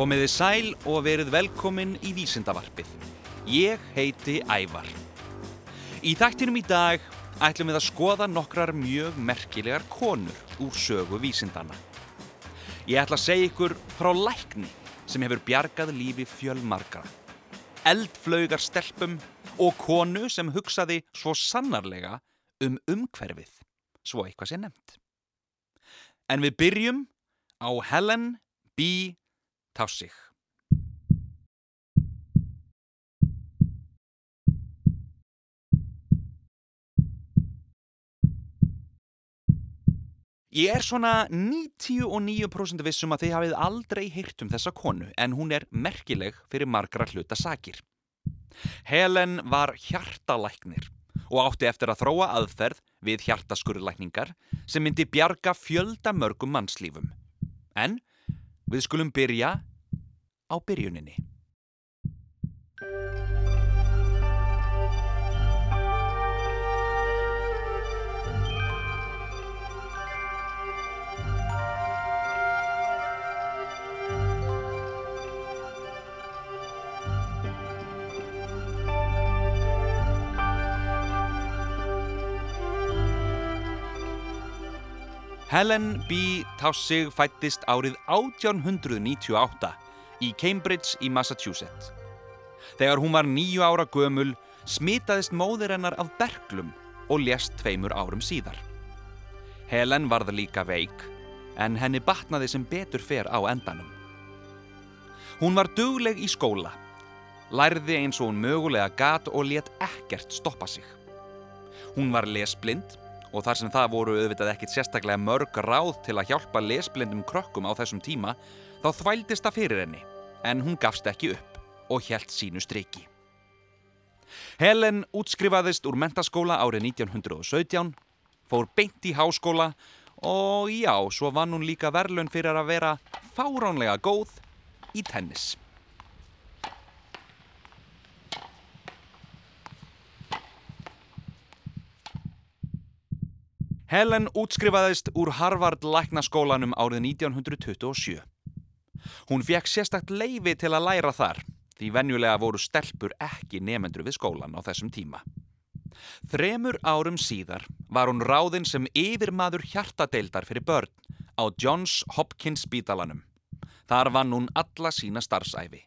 Komiði sæl og verið velkomin í Vísindavarpið. Ég heiti Ævar. Í þættinum í dag ætlum við að skoða nokkrar mjög merkilegar konur úr sögu vísindana. Ég ætla að segja ykkur frá lækni sem hefur bjargað lífi fjölmarkara. Eldflaugar stelpum og konu sem hugsaði svo sannarlega um umhverfið, svo eitthvað sé nefnt. En við byrjum á Helen B. Tausig. Ég er svona 99% vissum að þið hafið aldrei heyrt um þessa konu en hún er merkileg fyrir margra hluta sakir. Helen var hjartalæknir og átti eftir að þróa aðferð við hjartaskurðlækningar sem myndi bjarga fjölda mörgum mannslífum. En við skulum byrja á byrjuninni. Helen B. Tausig fættist árið 1898 í Cambridge í Massachusetts. Þegar hún var nýju ára gömul smitaðist móðir hennar af berglum og lést tveimur árum síðar. Helen varð líka veik en henni batnaði sem betur fer á endanum. Hún var dugleg í skóla, lærði eins og hún mögulega gat og let ekkert stoppa sig. Hún var lesblind og þar sem það voru auðvitað ekkit sérstaklega mörg ráð til að hjálpa lesblindum krökkum á þessum tíma þá þvældist það fyrir henni en hún gafst ekki upp og hjælt sínu striki. Helen útskrifaðist úr mentaskóla árið 1917, fór beint í háskóla og já, svo vann hún líka verðlun fyrir að vera fáránlega góð í tennis. Helen útskrifaðist úr Harvard læknaskólanum árið 1927. Hún fekk sérstakt leifi til að læra þar, því venjulega voru stelpur ekki nefendur við skólan á þessum tíma. Þremur árum síðar var hún ráðinn sem yfirmaður hjartadeildar fyrir börn á Johns Hopkins spítalanum. Þar vann hún alla sína starfsæfi.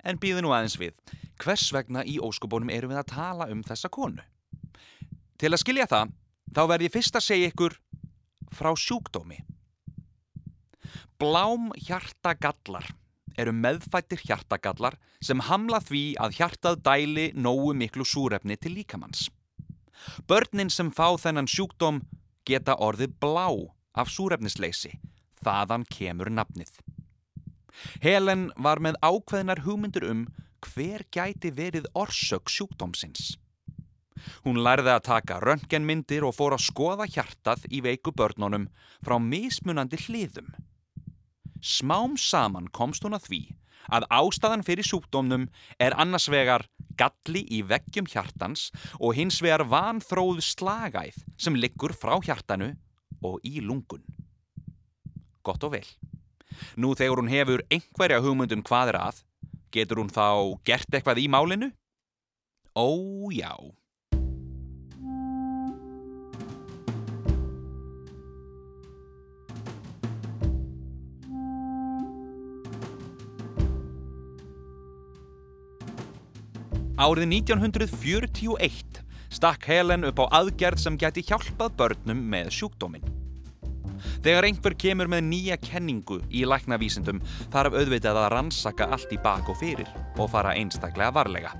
En býðu nú aðeins við, hvers vegna í óskubónum erum við að tala um þessa konu? Til að skilja það, þá verð ég fyrst að segja ykkur frá sjúkdómi. Blám hjartagallar eru meðfættir hjartagallar sem hamla því að hjartað dæli nógu miklu súrefni til líkamanns. Börnin sem fá þennan sjúkdóm geta orðið blá af súrefnisleysi, þaðan kemur nafnið. Helen var með ákveðinar hugmyndur um hver gæti verið orsök sjúkdómsins. Hún lærði að taka röntgenmyndir og fór að skoða hjartað í veiku börnunum frá mismunandi hliðum. Smám saman komst hún að því að ástæðan fyrir sjúkdómnum er annars vegar galli í veggjum hjartans og hins vegar vanþróð slagæð sem liggur frá hjartanu og í lungun. Gott og vel. Nú þegar hún hefur einhverja hugmyndum hvað er að, getur hún þá gert eitthvað í málinu? Ó já. Árið 1941 stakk Helen upp á aðgerð sem geti hjálpað börnum með sjúkdóminn. Þegar einhver kemur með nýja kenningu í læknavísindum þarf auðvitað að rannsaka allt í bak og fyrir og fara einstaklega varlega.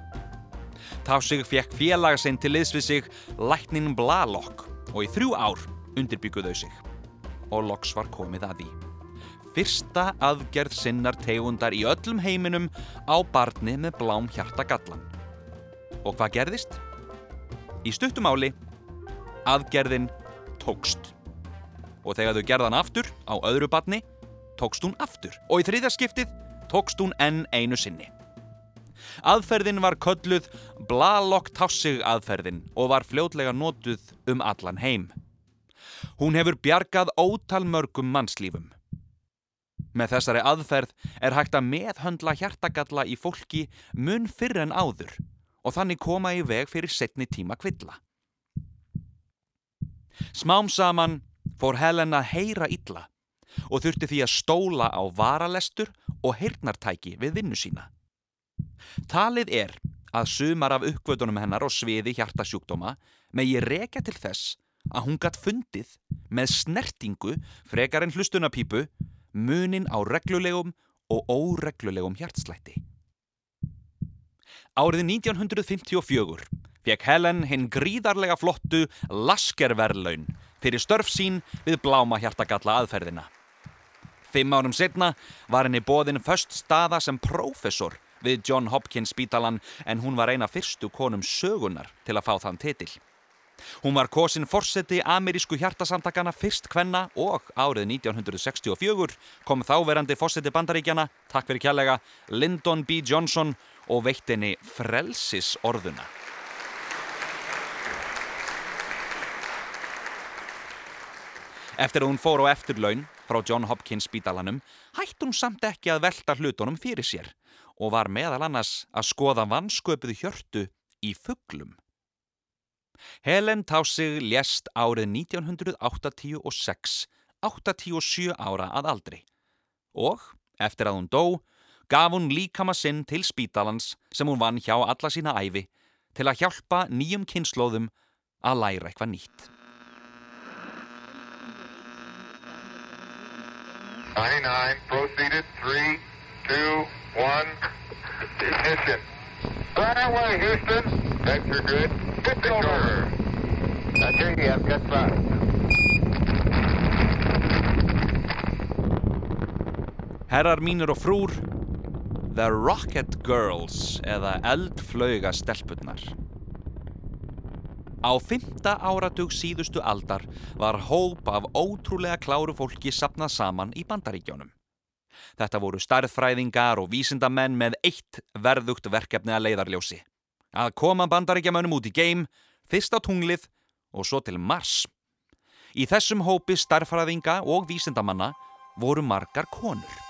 Tásig fekk félaga sinn til liðs við sig læknin Blalock og í þrjú ár undirbygguðu sig. Og loks var komið að því. Fyrsta aðgerð sinnar tegundar í öllum heiminum á barni með blám hjartagallan. Og hvað gerðist? Í stuttumáli, aðgerðin tókst. Og þegar þau gerðan aftur á öðru batni, tókst hún aftur. Og í þriðja skiptið tókst hún enn einu sinni. Aðferðin var kölluð Blalock-Tausig aðferðin og var fljótlega notuð um allan heim. Hún hefur bjargað ótal mörgum mannslífum. Með þessari aðferð er hægt að meðhöndla hjartagalla í fólki mun fyrr en áður og þannig koma í veg fyrir setni tíma kvilla. Smám saman fór Helen að heyra illa og þurfti því að stóla á varalestur og heyrnartæki við vinnu sína. Talið er að sumar af uppvöldunum hennar og sviði hjartasjúkdóma megi reka til þess að hún gatt fundið með snertingu frekar en hlustunapípu munin á reglulegum og óreglulegum hjartslætti. Árið 1954 fekk Helen hinn gríðarlega flottu Laskerverlaun fyrir störf sín við bláma hjartagalla aðferðina. Fimm árum setna var henni bóðin först staða sem prófessor við John Hopkins spítalan en hún var eina fyrstu konum sögunar til að fá þann titil. Hún var kosin fórseti amerísku hjartasamtakana fyrst kvenna og árið 1964 kom þáverandi fórseti bandaríkjana, takk fyrir kjallega, Lyndon B. Johnson og veitt henni frelsis orðuna. Eftir að hún fór á eftirlaun frá John Hopkins spítalanum hætti hún samt ekki að velta hlutunum fyrir sér og var meðal annars að skoða vannsköpuðu hjörtu í fugglum. Helen Tausig lést árið 1986, 87 ára að aldri. Og, eftir að hún dó, gaf hún líkama sinn til spítalans sem hún vann hjá alla sína æfi til að hjálpa nýjum kynnslóðum að læra eitthvað nýtt. 99, proceeded, 3, 2, one. Ignition. Right away, Houston. Vector good. Good over. Hear you. I've got five. Herrar mínur og frúr, The Rocket Girls eða eldflöga stelpunnar. Á fymta áratug síðustu aldar var hóp af ótrúlega kláru fólki sapnað saman í bandaríkjónum. Þetta voru starðfræðingar og vísindamenn með eitt verðugt verkefni að leiðarljósi. Að koma bandaríkjamönum út í geim, fyrst á tunglið og svo til Mars. Í þessum hópi starðfræðinga og vísindamanna voru margar konur.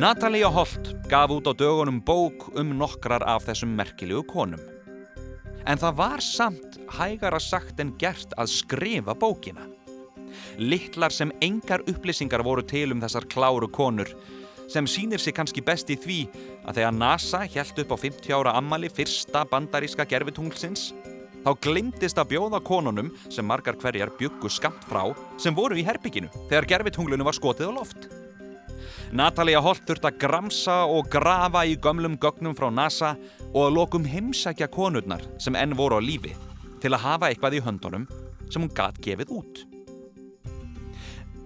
Natalia Holt gaf út á dögunum bók um nokkrar af þessum merkilegu konum. En það var samt hægara sagt en gert að skrifa bókina. Littlar sem engar upplýsingar voru til um þessar kláru konur sem sínir sig kannski best í því að þegar NASA hjælt upp á 50 ára ammali fyrsta bandaríska gerfitunglsins þá glimtist að bjóða konunum sem margar hverjar byggu skamt frá sem voru í herbygginu þegar gerfitunglunu var skotið á loft. Natalia Holt þurft að gramsa og grafa í gömlum gögnum frá NASA og að lokum heimsækja konurnar sem enn voru á lífi til að hafa eitthvað í höndunum sem hún gatt gefið út.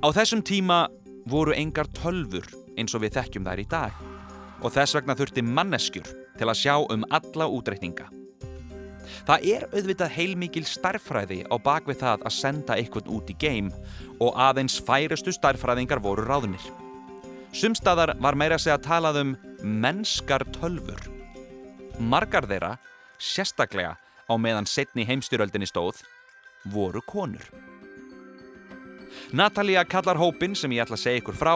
Á þessum tíma voru engar tölfur eins og við þekkjum þær í dag og þess vegna þurfti manneskjur til að sjá um alla útreikninga. Það er auðvitað heilmikil starfræði á bakvið það að senda eitthvað út í geim og aðeins færustu starfræðingar voru ráðunir. Sumstaðar var meira að segja að talað um mennskar tölfur. Margar þeirra, sérstaklega á meðan setni heimstyröldinni stóð, voru konur. Natalia kallar hópin sem ég ætla að segja ykkur frá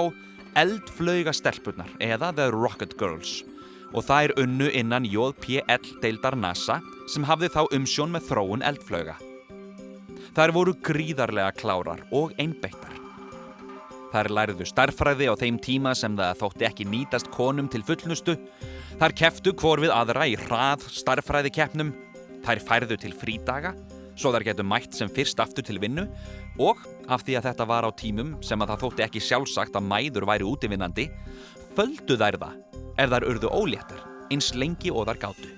eldflöga stelpunar eða The Rocket Girls og það er unnu innan JPL deildar NASA sem hafði þá umsjón með þróun eldflöga. Þær voru gríðarlega klárar og einbeittar. Þar læriðu starfræði á þeim tíma sem það þótti ekki nýtast konum til fullnustu. Þar keftu hvor við aðra í hrað starfræði keppnum. Þær færðu til frídaga, svo þar getur mætt sem fyrst aftur til vinnu og af því að þetta var á tímum sem að það þótti ekki sjálfsagt að mæður væri útivinnandi, földu þær það ef þær urðu óléttar, eins lengi og þar gáttu.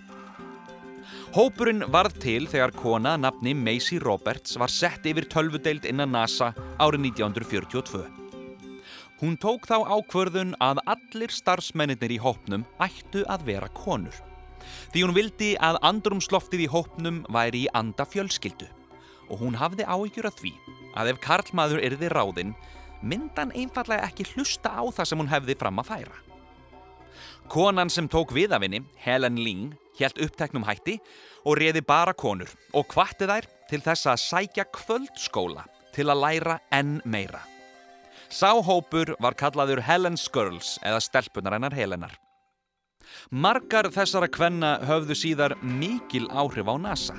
Hópurinn varð til þegar kona nafni Macy Roberts var sett yfir tölvudeild innan NASA árið 1942. Hún tók þá ákvörðun að allir starfsmennir í hópnum ættu að vera konur. Því hún vildi að andrumsloftið í hópnum væri í anda fjölskyldu og hún hafði áhyggjur af því að ef Karlmaður yrði ráðinn myndan einfallega ekki hlusta á það sem hún hefði fram að færa. Konan sem tók við af henni, Helen Ling, helt uppteknum hætti og reði bara konur og hvatti þær til þess að sækja kvöldskóla til að læra enn meira. Sáhópur var kallaður Helen's Girls eða stelpunar hennar Helenar. Margar þessara kvenna höfðu síðar mikil áhrif á NASA.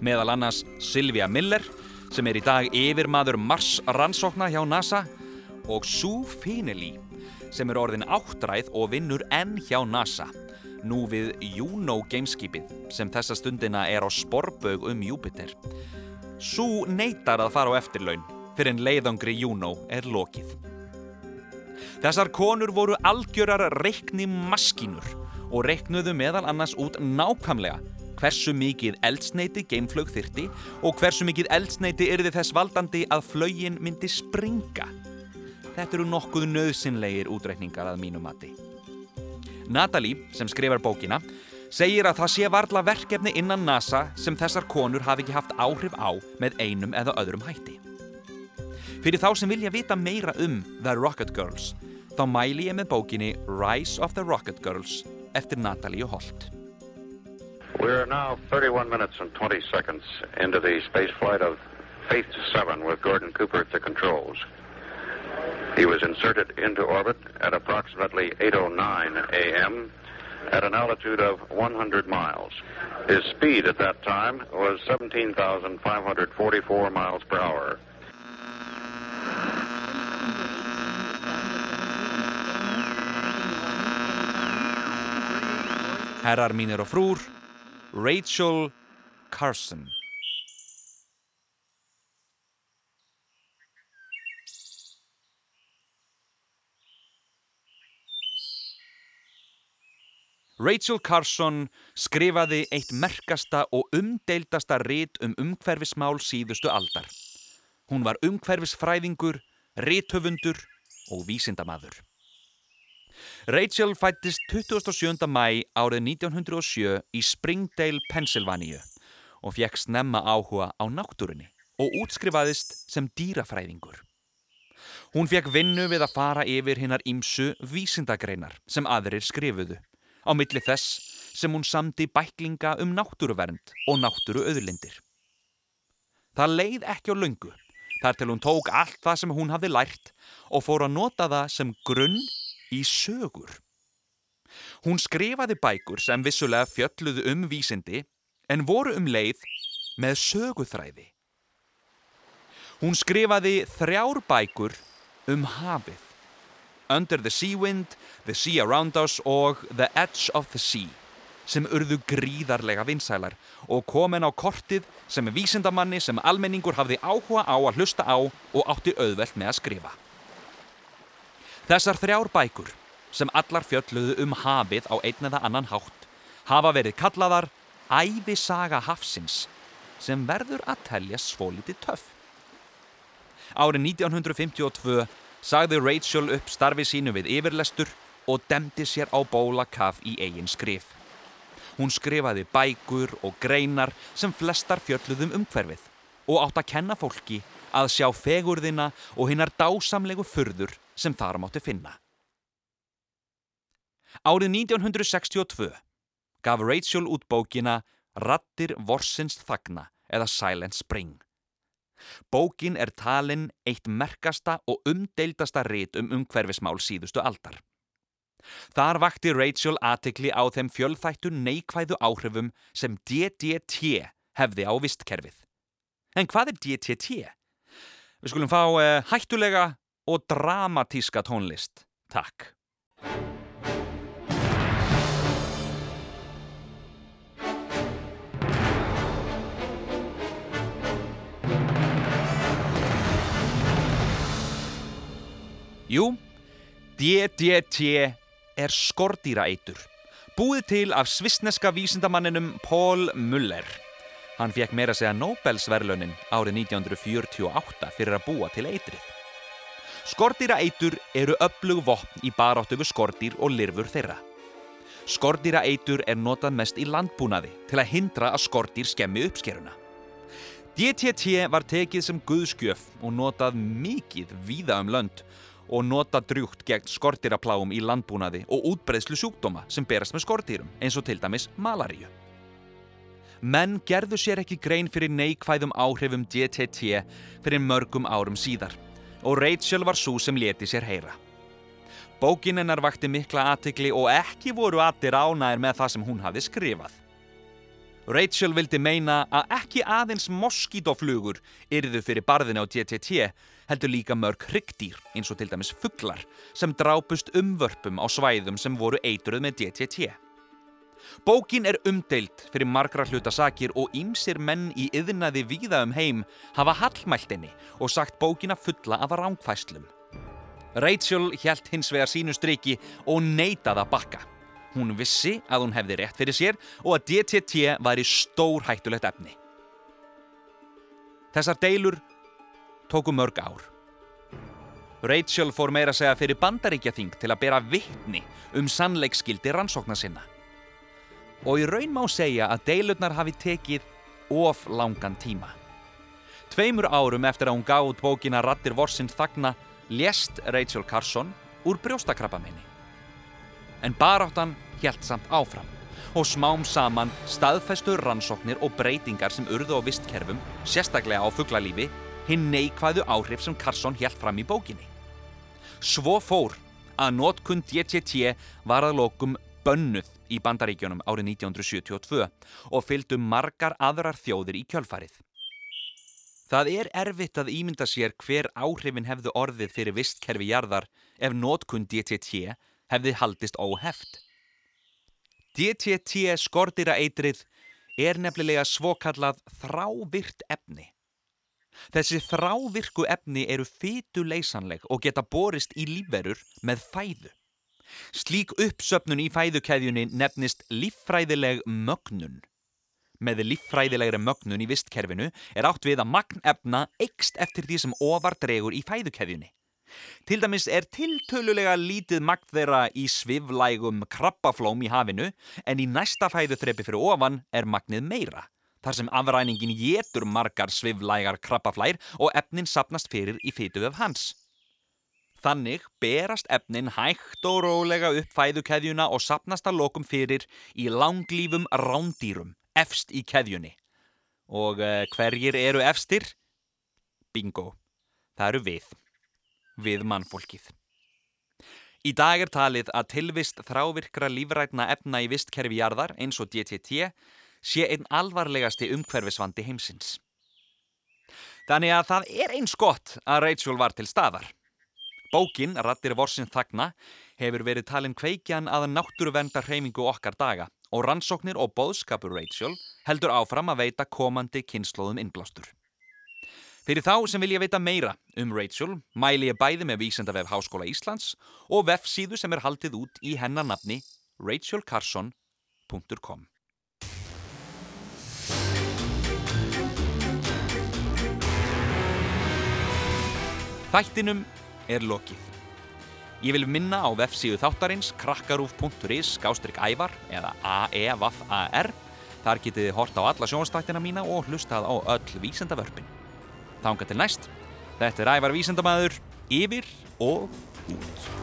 Meðal annars Sylvia Miller sem er í dag yfirmaður Mars rannsókna hjá NASA og Sue Finley sem er orðin áttræð og vinnur enn hjá NASA nú við Juno gameskipið sem þessa stundina er á sporbaug um Júpiter. Sue neytar að fara á eftirlaun fyrir en leiðangri Juno er lokið. Þessar konur voru algjörar reikni maskínur og reiknuðu meðal annars út nákvæmlega hversu mikið eldsneiti geimflög þyrti og hversu mikið eldsneiti yrði þess valdandi að flögin myndi springa. Þetta eru nokkuð nöðsynlegir útreikningar að mínu mati. Natalie, sem skrifar bókina, segir að það sé varla verkefni innan NASA sem þessar konur hafi ekki haft áhrif á með einum eða öðrum hætti. Fyrir þá sem vilja vita meira um The Rocket Girls, þá mæli ég með bókinni Rise of the Rocket Girls eftir Natalie Holt. We're now 31 minutes and 20 seconds into the space flight of Faith 7 with Gordon Cooper at the controls. He was inserted into orbit at approximately 8.09 a.m. at an altitude of 100 miles. His speed at that time was 17,544 miles per hour. Herrar mínir og frúr, Rachel Carson. Rachel Carson skrifaði eitt merkasta og umdeildasta rit um umhverfismál síðustu aldar. Hún var umhverfisfræðingur, rithöfundur og vísindamadur. Rachel fættist 27. mæ árið 1907 í Springdale, Pennsylvania og fekk snemma áhuga á náttúrunni og útskrifaðist sem dýrafræðingur. Hún fekk vinnu við að fara yfir hinnar ímsu vísindagreinar sem aðrir skrifuðu á milli þess sem hún samdi bæklinga um náttúruvernd og náttúru öðlindir. Það leið ekki á löngu þar til hún tók allt það sem hún hafði lært og fór að nota það sem grunn í sögur. Hún skrifaði bækur sem vissulega fjölluðu um vísindi en voru um leið með söguþræði. Hún skrifaði þrjár bækur um hafið. Under the Sea Wind, The Sea Around Us og The Edge of the Sea sem urðu gríðarlega vinsælar og komin á kortið sem vísindamanni sem almenningur hafði áhuga á að hlusta á og átti auðvelt með að skrifa. Þessar þrjár bækur, sem allar fjölluðu um hafið á einn eða annan hátt, hafa verið kallaðar Ævisaga hafsins, sem verður að telja svolítið töff. Árið 1952 sagði Rachel upp starfi sínu við yfirlestur og demdi sér á bóla kaf í eigin skrif. Hún skrifaði bækur og greinar sem flestar fjölluðum umhverfið og átt að kenna fólki að sjá fegurðina og hinnar dásamlegu fyrður sem þar mátti finna. Árið 1962 gaf Rachel út bókina Rattir Vorsins þagna eða Silent Spring. Bókin er talinn eitt merkasta og umdeildasta rit um umhverfismál síðustu aldar. Þar vakti Rachel aðtikli á þeim fjölþættu neikvæðu áhrifum sem DDT hefði á vistkerfið. En hvað er DDT? Við skulum fá uh, hættulega og dramatíska tónlist. Takk. Jú, DDT er skordýraeitur, búið til af svissneska vísindamanninum Paul Muller. Hann fekk meira segja Nobelsverlunin árið 1948 fyrir að búa til eitrið. Skordýraeitur eru öflug vopn í baráttu við skordýr og lirfur þeirra. Skordýraeitur er notað mest í landbúnaði til að hindra að skordýr skemmi uppskeruna. DTT var tekið sem guðskjöf og notað mikið víða um lönd og nota drjúkt gegn skortýrapláum í landbúnaði og útbreðslu sjúkdóma sem berast með skortýrum eins og til dæmis malaríu. Menn gerðu sér ekki grein fyrir neikvæðum áhrifum DTT fyrir mörgum árum síðar og Rachel var svo sem leti sér heyra. Bókin hennar vakti mikla aðtikli og ekki voru allir ánæðir með það sem hún hafi skrifað. Rachel vildi meina að ekki aðeins moskítoflugur yrðu fyrir barðinu á DTT heldur líka mörg hryggdýr eins og til dæmis fugglar sem drápust umvörpum á svæðum sem voru eitruð með DTT. Bókin er umdeilt fyrir margra hlutasakir og ýmsir menn í yðnaði víða um heim hafa hallmæltinni og sagt bókina fulla af rángfæslum. Rachel hjælt hins vegar sínu striki og neitaði að bakka. Hún vissi að hún hefði rétt fyrir sér og að DTT væri stór hættulegt efni. Þessar deilur tóku mörg ár. Rachel fór meira segja fyrir bandaríkjaþing til að bera vittni um sannleikskildi rannsóknar sinna. Og í raun má segja að deilurnar hafi tekið of langan tíma. Tveimur árum eftir að hún gaf út bókina Rattir Vorsinn þagna lést Rachel Carson úr brjóstakrabbamenni. En baráttan helt samt áfram og smám saman staðfæstur rannsóknir og breytingar sem urðu á vistkerfum, sérstaklega á fugglalífi, hinn neikvæðu áhrif sem Carson helt fram í bókinni. Svo fór að notkun DTT var að lokum bönnuð í bandaríkjónum árið 1972 og fylgdu margar aðrar þjóðir í kjölfarið. Það er erfitt að ímynda sér hver áhrifin hefðu orðið fyrir vistkerfi jarðar ef notkun DTT hefði haldist óheft. DTT skortýra eitrið er nefnilega svokallað þrávirt efni. Þessi þrávirku efni eru fytuleysanleg og geta borist í lífverur með fæðu. Slík uppsöpnun í fæðukeðjunni nefnist líffræðileg mögnun. Með líffræðilegri mögnun í vistkerfinu er átt við að magnefna eikst eftir því sem ofar dregur í fæðukeðjunni. Til dæmis er tiltölulega lítið magn þeirra í sviflægum krabbaflóm í hafinu en í næsta fæðuþrepi fyrir ofan er magnið meira þar sem afræningin getur margar sviflægar krabbaflær og efnin sapnast fyrir í fytuöf hans. Þannig berast efnin hægt og rólega upp fæðukeðjuna og sapnast að lokum fyrir í langlífum rándýrum, efst í keðjunni. Og uh, hverjir eru efstir? Bingo, það eru við. Við mannfólkið. Í dag er talið að tilvist þrávirkra lífrætna efna í vistkerfi jarðar eins og DTT sé einn alvarlegasti umhverfisvandi heimsins. Þannig að það er eins gott að Rachel var til staðar. Bókin, Rattir Vorsinn Þagna, hefur verið talin kveikjan að náttúruvenda hreymingu okkar daga og rannsóknir og bóðskapur Rachel heldur áfram að veita komandi kynnslóðum innblástur. Fyrir þá sem vilja veita meira um Rachel mæli ég bæði með vísendavef Háskóla Íslands og vefsíðu sem er haldið út í hennar nafni rachelcarson.com. Þættinum er lokið. Ég vil minna á vefsíðu þáttarins krakkarúf.is skástrygg ævar eða AEVAR. Þar getið þið hort á alla sjónstættina mína og hlustað á öll vísendavörpin. Þánga til næst. Þetta er ævar vísendamæður, yfir og út.